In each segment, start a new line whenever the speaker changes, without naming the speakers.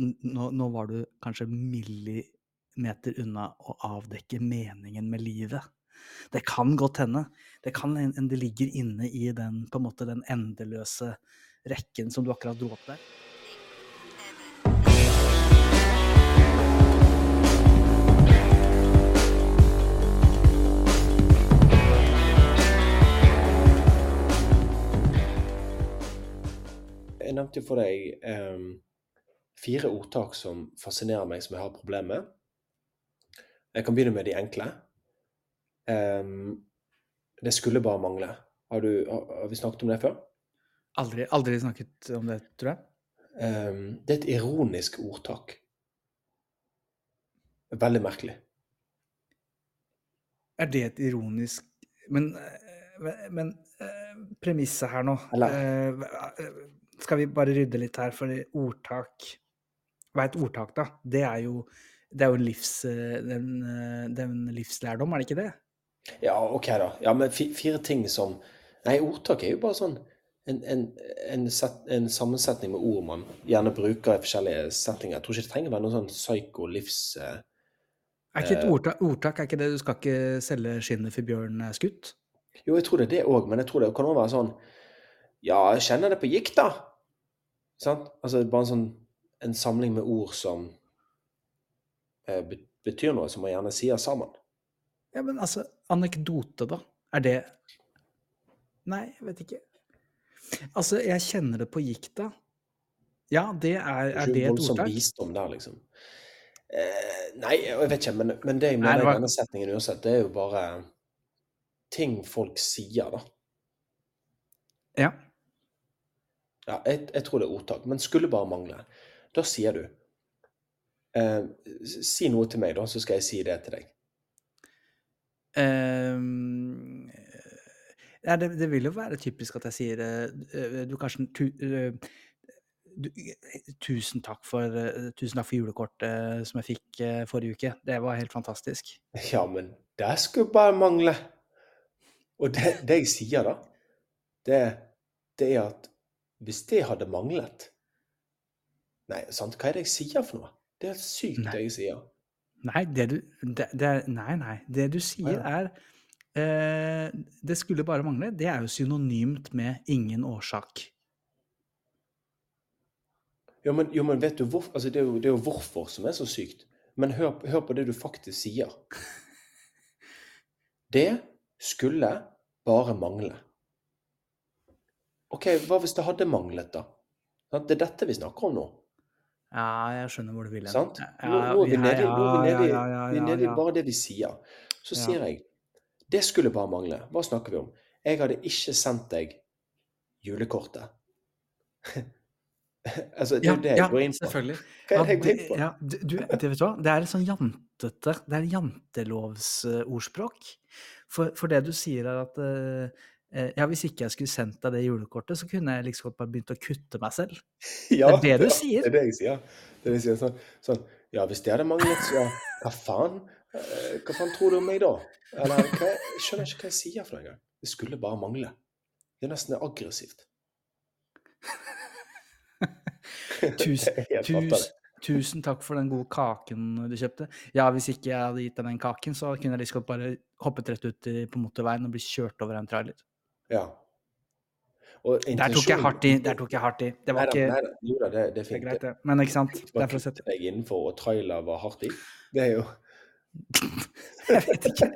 nå, nå var du kanskje millimeter unna å avdekke meningen med livet. Det kan godt hende. Det kan hende det ligger inne i den, på en måte, den endeløse rekken som du akkurat dro opp der.
Jeg nevnte jo for deg em, fire ordtak som fascinerer meg, som jeg har problemer med. Jeg kan begynne med de enkle. Um, det skulle bare mangle. Har, du, har, vi snakket om det før?
Aldri, aldri snakket om det, tror jeg.
Um, det er et ironisk ordtak. Veldig merkelig.
Er det et ironisk Men, eh, men eh, premisset her nå
Eller-
eh, Skal vi bare rydde litt her, for ordtak Et ordtak, da? Det er jo, det er jo en, livs, eh, den, eh, det er en livslærdom, er det ikke det?
Ja, OK, da. Ja, men fire ting som Nei, ordtak er jo bare sånn en, en, en, set, en sammensetning med ord man gjerne bruker i forskjellige settinger. Jeg tror ikke det trenger å være noe sånn psyko-livs... eh,
Er ikke et ordtak, ordtak er ikke det du skal ikke selge skinnet for bjørn er skutt?
Jo, jeg tror det er det òg, men jeg tror det kan også være sånn Ja, jeg kjenner det på gikk, da. Sant? Altså bare en sånn en samling med ord som eh, betyr noe, som man gjerne sier sammen.
Ja, men altså, anekdote, da? Er det Nei, jeg vet ikke. Altså, jeg kjenner det på gikta. Ja, det er, er det et
voldsom
ordtak?
visdom der, liksom. Eh, nei, jeg vet ikke, men, men det jeg mener
var...
i denne setningen uansett, det er jo bare ting folk sier, da.
Ja.
Ja, jeg, jeg tror det er ordtak, men skulle bare mangle. Da sier du eh, Si noe til meg, da, så skal jeg si det til deg.
Um, ja, det, det vil jo være typisk at jeg sier eh, Du Karsten, tu, eh, du, tusen takk for Tusen takk for julekortet som jeg fikk forrige uke. Det var helt fantastisk.
Ja, men det skulle bare mangle. Og det, det jeg sier da, det, det er at hvis det hadde manglet Nei, sant, hva er det jeg sier for noe? Det er helt sykt,
Nei.
det jeg sier.
Nei, det du det, det er, Nei, nei. Det du sier er eh, Det skulle bare mangle. Det er jo synonymt med ingen årsak.
Jo, men, jo, men vet du hvor, altså det, er jo, det er jo hvorfor som er så sykt. Men hør, hør på det du faktisk sier. Det skulle bare mangle. OK, hva hvis det hadde manglet, da? Det er dette vi snakker om nå.
Ja, jeg skjønner hvor du vil hen.
Sant? Nå, nå er vi nede, i- bare det vi sier. Så sier jeg Det skulle bare mangle. Hva snakker vi om? Jeg hadde ikke sendt deg julekortet. altså, det er jo det jeg går inn på.
selvfølgelig.
Hva er det jeg går inn på?
ja, du, det vet du hva? Det er et sånn jantete Det er jantelovsordspråk. For, for det du sier er at eh, ja, hvis ikke jeg skulle sendt deg det julekortet, så kunne jeg liksom godt bare begynt å kutte meg selv.
Ja,
det er det du sier.
Det er det jeg sier. Det er det jeg sier sånn, sånn Ja, hvis det hadde manglet, så Hva faen? Eh, Hva faen tror du om meg da? Eller hva, jeg skjønner ikke hva jeg sier for noe engang. Det skulle bare mangle. Det er nesten aggressivt.
Tusen,
Det helt
tus,
latterlig.
tusen takk for den gode kaken du kjøpte. Ja, hvis ikke jeg hadde gitt deg den kaken, så kunne jeg liksom bare hoppet rett ut på motorveien og blitt kjørt over en trailer.
Ja.
Der tok jeg hardt i. Der tok jeg hardt i. Det var ikke
Jo da, det, det er
greit, det. Men ikke sant? Det er for å sette
deg innenfor, og trailer var hardt i. Det er jo
Jeg vet ikke.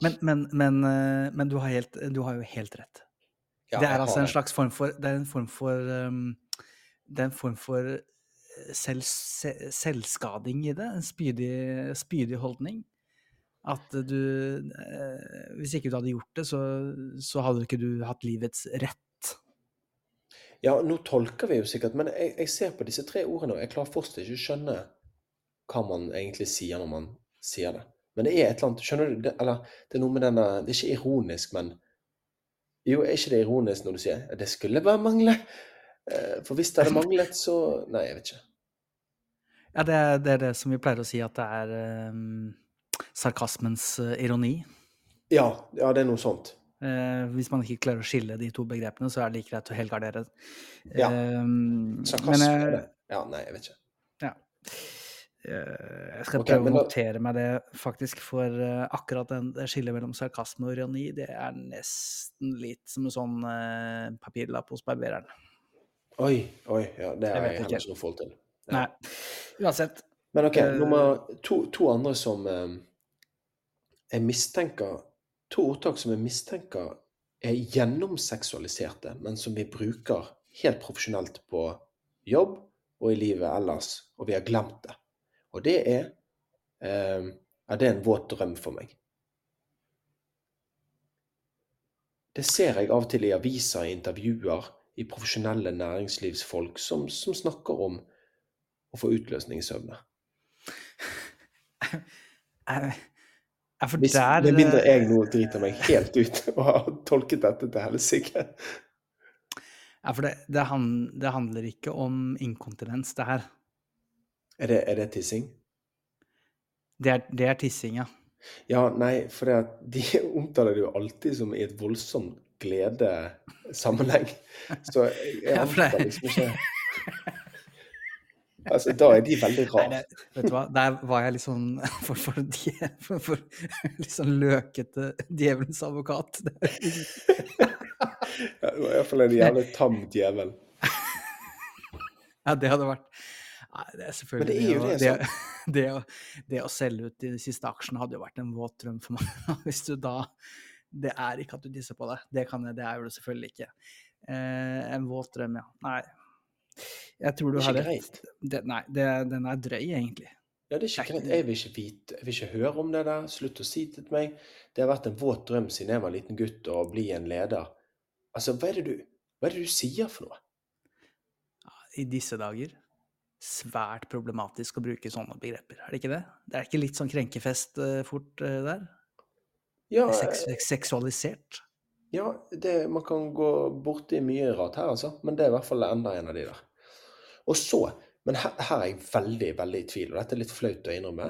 Men, men, men, men, eh, du, har helt, du har jo helt rett.
Ja,
det er altså en slags form for Det er en form for um, Det er en form for eh, selv, se, selvskading i det. En spydig, spydig holdning. At du eh, Hvis ikke du hadde gjort det, så, så hadde ikke du hatt livets rett.
Ja, nå tolker vi jo sikkert, men jeg, jeg ser på disse tre ordene, og jeg klarer fortsatt ikke å skjønne hva man egentlig sier når man sier det. Men det er et eller annet Skjønner du? Det, eller det er noe med denne Det er ikke ironisk, men Jo, er ikke det ironisk når du sier det skulle bare mangle? Eh, For hvis det hadde manglet, så Nei, jeg vet ikke.
Ja, det er, det er det som vi pleier å si, at det er um, sarkasmens eh, ironi.
Ja, ja, det er noe sånt.
Eh, hvis man ikke klarer å skille de to begrepene, så er det like greit å helgardere.
Ja.
Um,
Sarkasme
men,
er
eh,
det. Ja, nei, jeg vet ikke.
Ja. Eh, Jeg skal
okay,
prøve å
notere da-
meg det, faktisk, for eh, akkurat den, det skillet mellom sarkasme og ironi, det er nesten litt som en sånn eh, papirlapp hos barbereren.
Oi, oi, ja, det har jeg,
jeg
heller ikke noe forhold til. Ja.
Nei. Uansett.
Men ok,
Eh,
nummer to, to andre som eh, jeg mistenker To ordtak som jeg mistenker er gjennomseksualiserte, men som vi bruker helt profesjonelt på jobb og i livet ellers, og vi har glemt det. Og det er eh, Ja, det er en våt drøm for meg. Det ser jeg av og til i aviser, i intervjuer, i profesjonelle næringslivsfolk som, som snakker om å få utløsning i søvne.
Eh, Ja, for
Hvis,
der
med mindre
eh,
jeg nå driter meg helt ut og har tolket dette til helsike.
Ja, for det, det, han, det handler ikke om inkontinens, det her.
Er det, er det tissing?
Det er, det er tissing, ja.
Ja, nei, for de omtaler det jo alltid som i et voldsomt gledesammenheng. Så jeg, antar liksom ikke Altså, da er de veldig rare.
det, vet du hva, der var jeg litt sånn for, for, for, for litt sånn løkete djevelens advokat.
Ja, det var iallfall en jævlig tam djevel.
Ja, det hadde vært Nei, det er selvfølgelig
Men det er jo
det,
det,
det, det, å, det å selge ut de siste aksjene hadde jo vært en våt drøm for meg. Hvis du da Det er ikke at du disser på deg. Det, kan jeg, det er jo det selvfølgelig ikke. Eh, en våt drøm, ja. Nei. Jeg tror du har rett. Det, nei, det, den er drøy, egentlig.
Ja, det er ikke greit. Jeg vil ikke vite, jeg vil ikke høre om det der. Slutt å si det til meg. Det har vært en våt drøm siden jeg var en liten gutt å bli en leder. Altså, hva er det du, hva er det du sier for noe?
I disse dager svært problematisk å bruke sånne begreper, er det ikke det? Det er ikke litt sånn krenkefest eh, fort eh, der?
Ja,
Seks, seksualisert?
Ja det, man kan gå borti mye rart her, altså. Men det er i hvert fall enda en av de der. Og så Men her, her er jeg veldig, veldig i tvil, og dette er litt flaut å innrømme.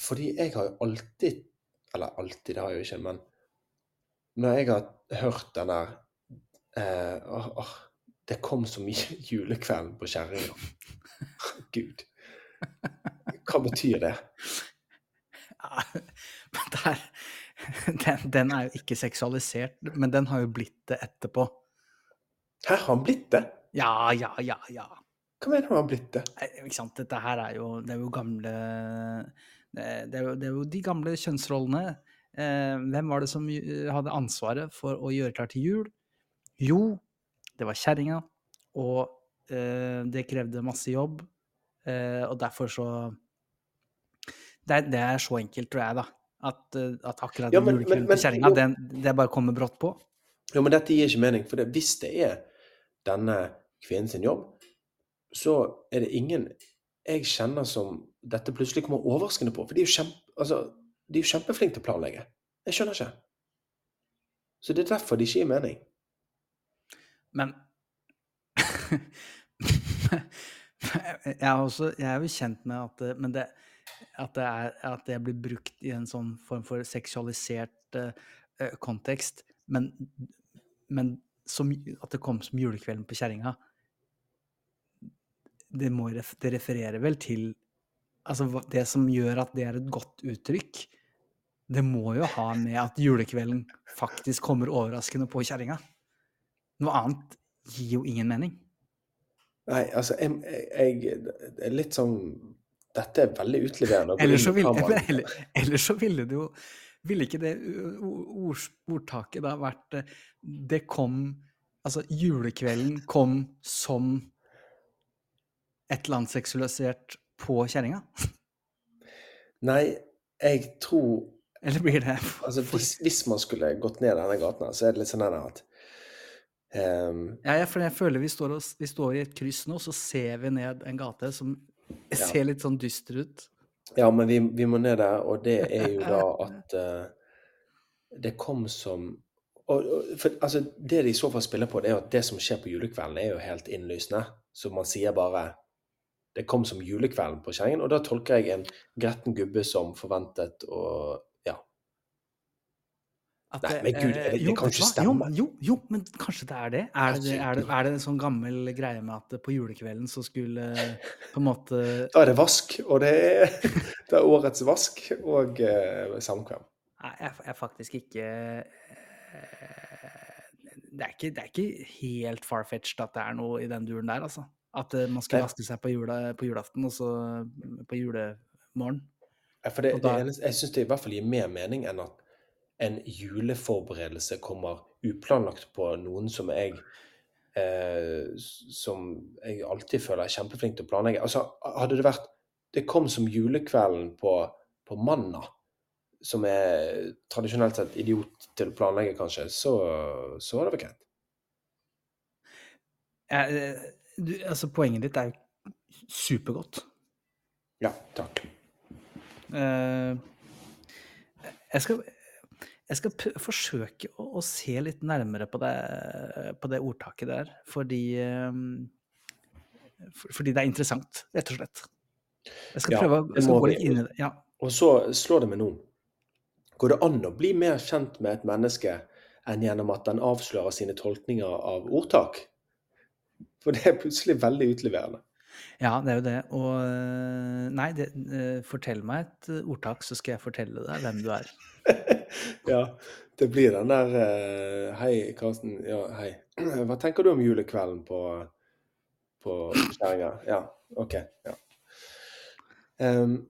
Fordi jeg har jo alltid Eller alltid, det har jeg jo ikke, men når jeg har hørt den der eh, åh, åh, Det kom så mye julekvelden på kjerringa. Gud. Hva betyr det?
Ja, men der, den, den er jo ikke seksualisert, men den har jo blitt det etterpå.
Hæ, har han blitt det?
Ja, ja, ja, ja.
Hva mener du han har blitt det?
Nei, Ikke sant? Dette her er jo, det er jo gamle Det er jo, det er jo de gamle kjønnsrollene. Eh, hvem var det som hadde ansvaret for å gjøre klar til jul? Jo, det var kjerringa, og eh, det krevde masse jobb. Eh, og derfor så det er, det er så enkelt, tror jeg, da. At, eh, at akkurat
Ja, men-
julekvelden til kjerringa, det bare kommer brått på.
Jo, men dette gir ikke mening, for det, hvis det er denne kvinnen sin jobb, så er det ingen jeg kjenner som dette plutselig kommer overraskende på. For de er jo, kjempe, altså, de er jo kjempeflinke til å planlegge. Jeg skjønner ikke. Så det er derfor det ikke gir mening.
Men jeg, er også, jeg er jo kjent med at, men det, at, det er, at det blir brukt i en sånn form for seksualisert eh, kontekst. Men, men som, at det kom som julekvelden på kjerringa det, det refererer vel til altså, Det som gjør at det er et godt uttrykk, det må jo ha med at julekvelden faktisk kommer overraskende på kjerringa. Noe annet gir jo ingen mening.
Nei, altså, jeg, jeg, jeg litt sånn Dette er veldig utleverende. Ellers
Eller så
kameraet.
eller, eller så ville det jo Ville ikke det ord, ordtaket da vært eh, Det kom Altså, julekvelden kom som et eller annet seksualisert på kjerringa?
Nei, jeg tror
Eller blir det
Altså, hvis, hvis man skulle gått ned denne gaten så er det litt sånn at um...
Ja, ja, for jeg føler vi står, og, vi står i et kryss nå, så ser vi ned en gate som ser litt sånn dyster ut.
Ja, men vi, vi må ned der, og det er jo da at uh, det kom som og, og, for, altså, Det de i så fall spiller på, det er jo at det som skjer på julekvelden, er jo helt innlysende. Så man sier bare Det kom som julekvelden på kjerringen, og da tolker jeg en gretten gubbe som forventet og Ja.
At
Nei, men gud,
eh,
det-
jo,
kan ikke stemme.
Jo, jo, men kanskje det er det? Er det, er det, er det en sånn gammel greie med at på julekvelden så skulle eh, på en måte
Da er det vask, og det er, det er årets vask og uh, samkvem.
Nei, jeg er faktisk ikke det er ikke, det er ikke helt far-fetched at det er noe i den duren der, altså. At man skulle vaske seg på, jula, på julaften, og så mm, på julemorgen.
For det, det jeg syns det i hvert fall gir mer mening enn at en juleforberedelse kommer uplanlagt på noen som jeg eh, Som jeg alltid føler er kjempeflink til å planlegge. Altså, hadde det vært Det kom som julekvelden på, på mandag, som er tradisjonelt sett idiot til å planlegge, kanskje, så, så var det vel greit.
Jeg, eh, du, altså, poenget ditt er jo supergodt.
Ja, takk.
Eh, jeg skal, jeg skal forsøke å, å se litt nærmere på det, på det ordtaket der, fordi eh, for, Fordi det er interessant, rett og slett. Jeg skal
Ja,
prøve å jeg skal gå litt inn i det. Ja.
Og så slår det meg nå. Går det an å bli mer kjent med et menneske enn gjennom at den avslører sine tolkninger av ordtak? For det er plutselig veldig utleverende.
Ja, det er jo det. Og eh, Nei, det, eh, fortell meg et eh, ordtak, så skal jeg fortelle deg hvem du er.
ja, det blir den der Hei, Karsten. Ja, hei. Hva tenker du om julekvelden på, på Kjerringa? Ja, OK. Ja. Um,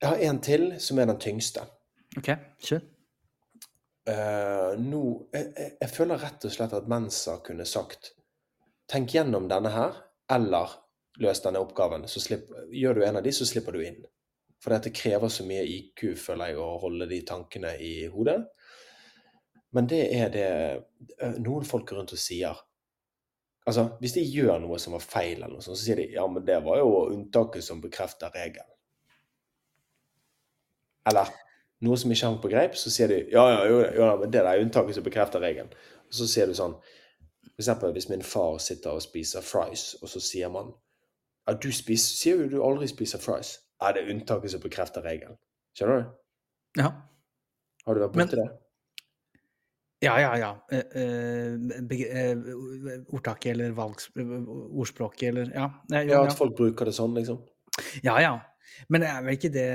jeg har en til som er den tyngste.
OK, kjør.
Uh, nå, jeg, jeg, jeg føler rett og slett at Mensa kunne sagt Tenk gjennom denne her, eller løs denne oppgaven. Så slipp, gjør du en av de, så slipper du inn. For dette krever så mye IQ, føler jeg, å holde de tankene i hodet. Men det er det eh, noen folk rundt og sier. Altså, Hvis de gjør noe som var feil, eller noe sånt, så sier de ja, men det var jo unntaket som bekrefter regelen. Eller noe som ikke hang på greip, så sier de ja, ja, jo, da, men det er unntaket som bekrefter regelen. Og så sier du sånn For eksempel hvis min far sitter og spiser fries, og så sier man ja, du spiser, sier jo du aldri spiser fries. Ja, det er unntaket som bekrefter regelen. Skjønner du?
Ja.
Har du vært borti det?
Ja, ja, ja. Eh, eh, beg- eh, ordtaket eller valgs, ordspråket eller Ja. ja, jo,
Ja, at folk bruker det sånn, liksom?
Ja, ja. Men det er vel ikke det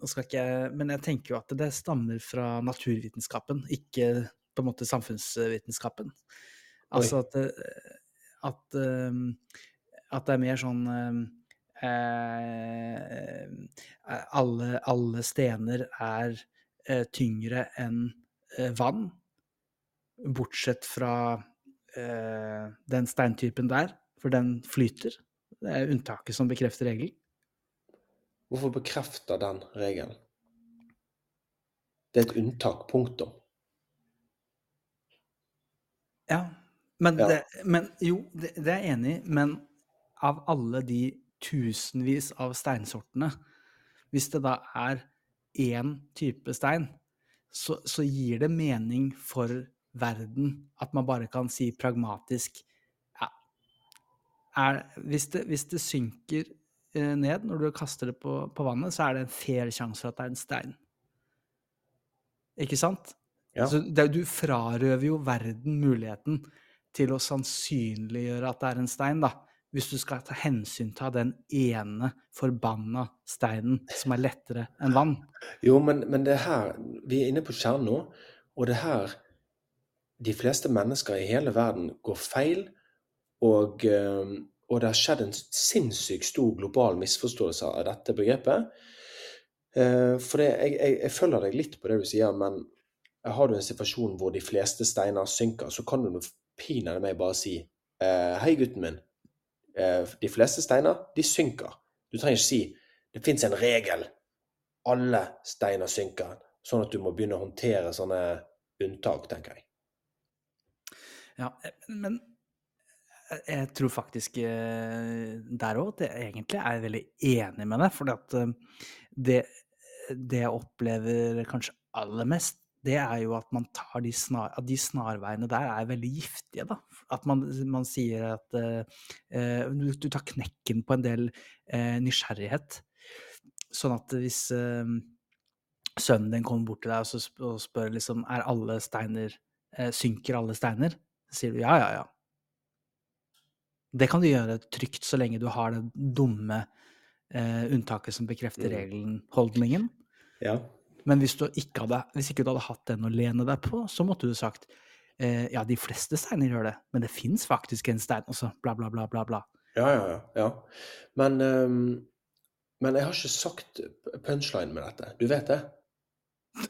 Nå skal ikke jeg Men jeg tenker jo at det stammer fra naturvitenskapen, ikke på en måte samfunnsvitenskapen. Altså at, at, at det er mer sånn eh, eh, alle, alle stener er eh, tyngre enn vann, bortsett fra eh, den steintypen der, for den flyter. Det er unntaket som bekrefter regelen.
Hvorfor bekrefter den regelen? Det er et unntak. Punktum.
Ja, men,
Ja.
Det, men jo, det, det er jeg enig i, men av alle de tusenvis av steinsortene, hvis det da er én type stein, så, så gir det mening for verden at man bare kan si pragmatisk ja, er, hvis, det, hvis det synker eh, ned når du kaster det på, på vannet, så er det en fair sjanse for at det er en stein. Ikke sant?
Ja.
Altså, det, du frarøver jo verden muligheten til å sannsynliggjøre at det er en stein, da. Hvis du skal ta hensyn til den ene forbanna steinen som er lettere enn vann.
Jo, men, men det er her Vi er inne på kjernen nå, og det er her de fleste mennesker i hele verden går feil, og, eh, og det har skjedd en sinnssykt stor global misforståelse av dette begrepet. Eh, For det, jeg, jeg, jeg følger deg litt på det du sier, men har du en situasjon hvor de fleste steiner synker, så kan du pinadø meg bare si eh, Hei, gutten min. Eh, De fleste steiner, de synker. Du trenger ikke si det fins en regel alle steiner synker, sånn at du må begynne å håndtere sånne unntak, tenker jeg.
Ja, eh, men jeg- jeg tror faktisk eh, der òg at jeg egentlig er veldig enig med deg. For det, det jeg opplever kanskje aller mest, det er jo at man tar de, snar, at de snarveiene der er veldig giftige, da. At man, man sier at eh, eh, du, du tar knekken på en del uh, nysgjerrighet. Sånn at hvis uh, sønnen din kommer bort til deg og, så og spør liksom er alle steiner eh, Synker alle steiner? Så sier du ja, ja, ja. Det kan du gjøre trygt så lenge du har det dumme eh, unntaket som bekrefter
Mm.
regelen-holdningen.
Ja.
Men hvis, du ikke hadde, hvis ikke du hadde hatt den å lene deg på, så måtte du sagt eh, ja, de fleste steiner gjør det, men det fins faktisk en stein også, bla, bla, bla, bla, bla.
Ja, ja, ja. Men, um, men jeg har ikke sagt punchline med dette. Du vet det?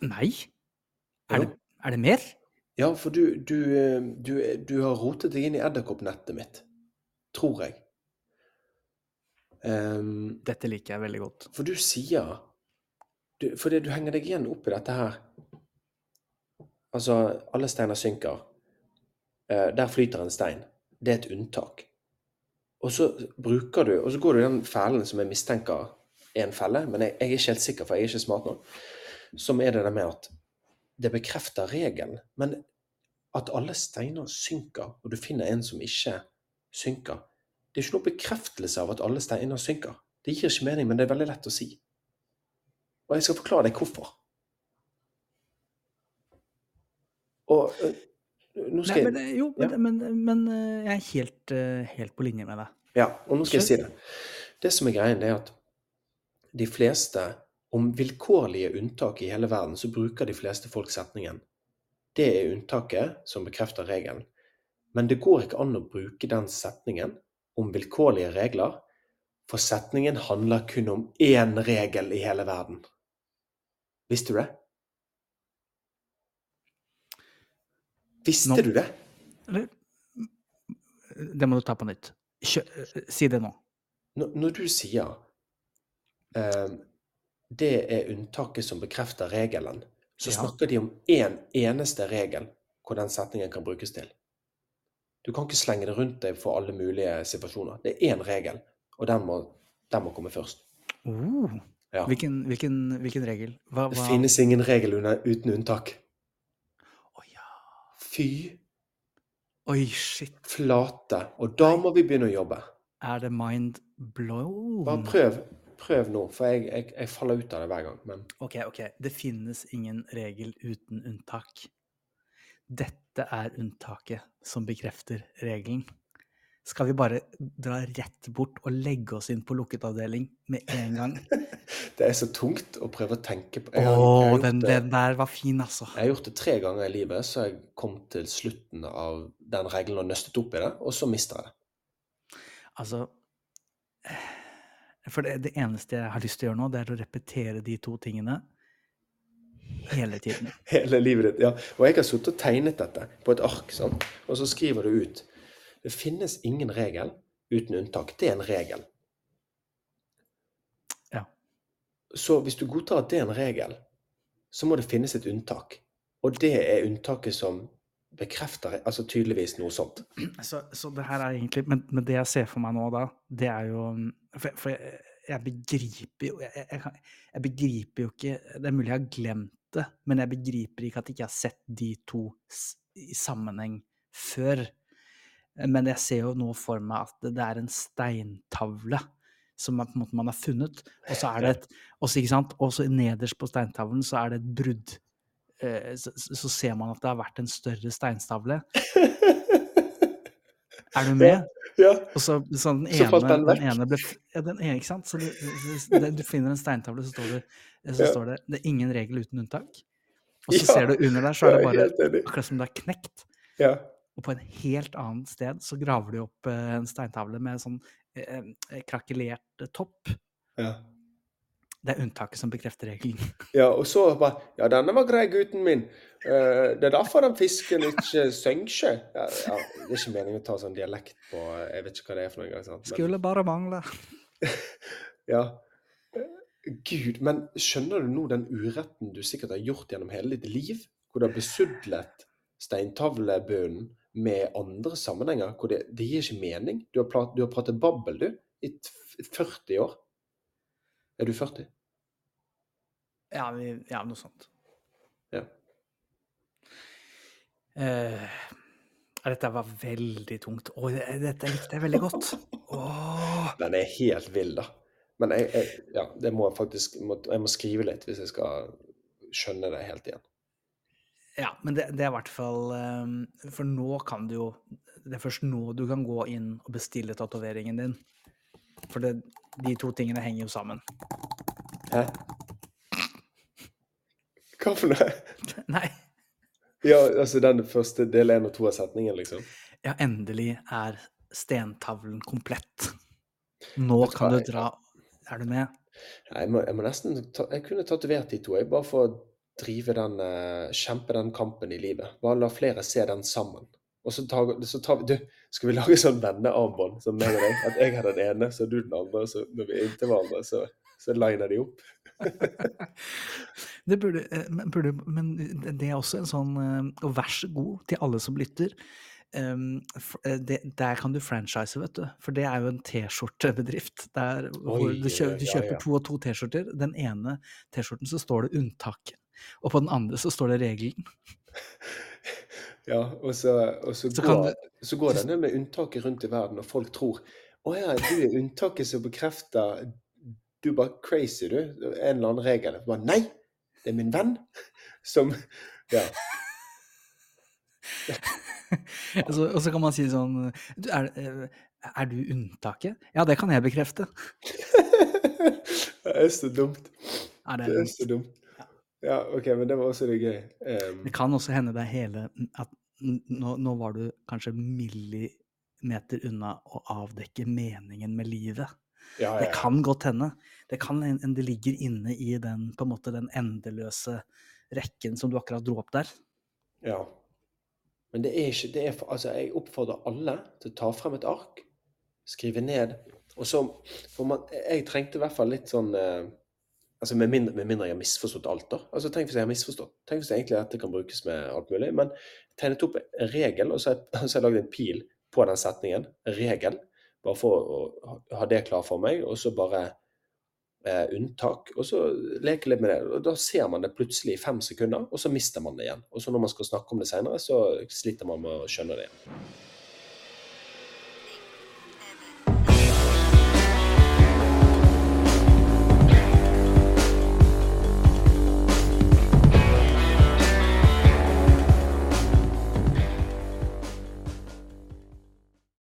Nei? Er, det, er det mer?
Ja, for du, du, eh, du, du har rotet deg inn i edderkoppnettet mitt. Tror jeg. Um,
Dette liker jeg veldig godt.
for du sier du, Fordi du henger deg igjen opp i dette her. Altså, alle steiner synker. Eh, der flyter en stein. Det er et unntak. Og så bruker du, og så går du i den fellen som jeg mistenker er en felle, men jeg, jeg er ikke helt sikker, for jeg er ikke smart nok, som er det der med at det bekrefter regelen. Men at alle steiner synker, og du finner en som ikke synker, det er ikke noe bekreftelse av at alle steiner synker. Det gir ikke mening, men det er veldig lett å si. Og jeg skal forklare deg hvorfor. Og nå skal Nei,
men, jo,
Ja.
men, men, men eh, jeg er helt, helt på linje med deg.
Ja, og nå skal jeg si det. Det som er greien, det er at de fleste, om vilkårlige unntak i hele verden, så bruker de fleste folk setningen. Det er unntaket som bekrefter regelen. Men det går ikke an å bruke den setningen om vilkårlige regler, for setningen handler kun om én regel i hele verden. Visste du det? Visste
Nå-
du det?
Det må du ta på nytt. Kjø, eh, si det nå.
Når, når du sier eh, det er unntaket som bekrefter regelen, så
Ja.
snakker de om én eneste regel hvor den setningen kan brukes til. Du kan ikke slenge det rundt deg for alle mulige situasjoner. Det er én regel, og den må, den må komme først.
Oh,
Ja.
hvilken, hvilken, hvilken regel? Hva,
Det finnes ingen regel uten unntak.
Å ja.
Fy
Oi, shit.
flate. Og da må vi begynne å jobbe.
Er det mind blown?
Bare prøv. Prøv nå, for jeg, jeg, jeg faller ut av det hver gang. Men
Ok, ok. Det finnes ingen regel uten unntak. Dette er unntaket som bekrefter regelen. Skal vi bare dra rett bort og legge oss inn på lukket avdeling med en gang?
det er så tungt å prøve å tenke på. Jeg har- jeg
den,
det-
den der var fin, altså.
Jeg har gjort det tre ganger i livet, så jeg kom til slutten av den regelen og nøstet opp i det, og så mister jeg det.
Altså eh, For det, det eneste jeg har lyst til å gjøre nå, det er å repetere de to tingene hele tiden.
Hele livet ditt. ja. Og jeg har sittet og tegnet dette på et ark, sant? og så skriver du ut. Det finnes ingen regel uten unntak. Det er en regel.
Ja.
Så hvis du godtar at det er en regel, så må det finnes et unntak. Og det er unntaket som bekrefter altså tydeligvis noe sånt.
Så, så det her er egentlig men, men det jeg ser for meg nå da, det er jo For, for jeg, jeg begriper jo jeg, jeg, jeg, begriper jo ikke Det er mulig jeg har glemt det, men jeg begriper ikke at jeg ikke har sett de to i sammenheng før. Men jeg ser jo nå for meg at det, det er en steintavle som man, på en måte man har funnet, og så er det et også, ikke sant? Og så nederst på steintavlen så er det et brudd. Eh, Så, så ser man at det har vært en større steinstavle. Er du med?
ja.
Og så, så den ene,
så den
den ene ble ja, den ene, ikke sant? Så du, du finner en steintavle, så står det, så
Ja.
står det 'det er ingen regel uten unntak'. Og så
Ja,
ser du under der, så er det bare akkurat som det er knekt.
Ja.
Og på en helt annet sted så graver de opp eh, en steintavle med sånn krakelert eh, topp.
ja.
Det er unntaket som bekrefter regelen.
Ja, og så bare Ja, denne var grei, gutten min. Uh, det er derfor den fisken ikke synger. Ja, ja, det er ikke meningen å ta sånn dialekt på Jeg vet ikke hva det er for noe engang. Men-
Skulle bare mangle.
Ja. Eh, Gud, men skjønner du nå den uretten du sikkert har gjort gjennom hele ditt liv? Hvor du har besudlet steintavlebunnen med andre sammenhenger? Hvor det, det gir ikke mening. Du har, prat, du har pratet babbel, du, i 40 år. Er du 40?
Ja, ja noe sånt.
Ja.
Eh, dette var veldig tungt. Å, dette likte jeg veldig godt. Åh.
Den er helt vill, da. Men jeg, jeg, ja, det må jeg faktisk Jeg må skrive litt hvis jeg skal skjønne det helt igjen.
Ja, men det, det er i hvert fall um, For nå kan du jo Det er først nå du kan gå inn og bestille tatoveringen din. For det, de to tingene henger jo sammen.
Hæ? Hva for noe?
Nei.
Ja, altså den første del én og to av setningen, liksom?
Ja, endelig er stentavlen komplett. Nå kan du dra Er du med?
Jeg må, jeg må nesten ta, Jeg kunne tatovert de to, jeg, bare for drive den eh, Kjempe den kampen i livet. Bare la flere se den sammen. Og så tar, så tar vi Du, skal vi lage sånn vennearmbånd som meg og deg? At jeg har den ene, så du den andre. Så når vi er inntil hverandre, så, så liner de opp.
Det burde, eh, men burde, men det er også en sånn eh, Og vær så god til alle som lytter. Um, eh, det, der kan du franchise, vet du. For det er jo en T-skjortebedrift. Der hvor
Oi,
du, kjøper, du
ja,
kjøper
ja.
to og to T-skjorter. Den ene T-skjorten så står det unntaket. Og på den andre så står det regelen.
Ja, og så, og så,
Så
går,
du-
så går denne med unntaket rundt i verden, og folk tror Å ja, du er unntaket som bekrefter Du er bare crazy, du. En eller annen regel. Bare, Nei! Det er min venn som Ja.
Og så, og så kan man si sånn du, er, eh, er du unntaket? Ja, det kan jeg bekrefte.
Det er så dumt.
Er det,
Det er så dumt. Ja, OK, men det var også litt gøy. Um,
det kan også hende det er hele at nå, nå var du kanskje millimeter unna å avdekke meningen med livet.
ja,
Det
ja,
kan godt hende. Det kan en det ligger inne i den, på en måte, den endeløse rekken som du akkurat dro opp der.
ja. Men det er ikke det er, Altså, jeg oppfordrer alle til å ta frem et ark, skrive ned Og så For man, jeg trengte i hvert fall litt sånn eh, Altså med mindre, med mindre jeg har misforstått alt, da. Altså Tenk hvis jeg har misforstått. Tenk hvis egentlig dette kan brukes med alt mulig. Men jeg tegnet opp en regel, og så har jeg, lagd en pil på den setningen. Regel. Bare for å ha- det klar for meg. Og så bare eh, unntak. Og så leke litt med det. Og da ser man det plutselig i fem sekunder, og så mister man det igjen. Og så når man skal snakke om det senere, så sliter man med å skjønne det igjen.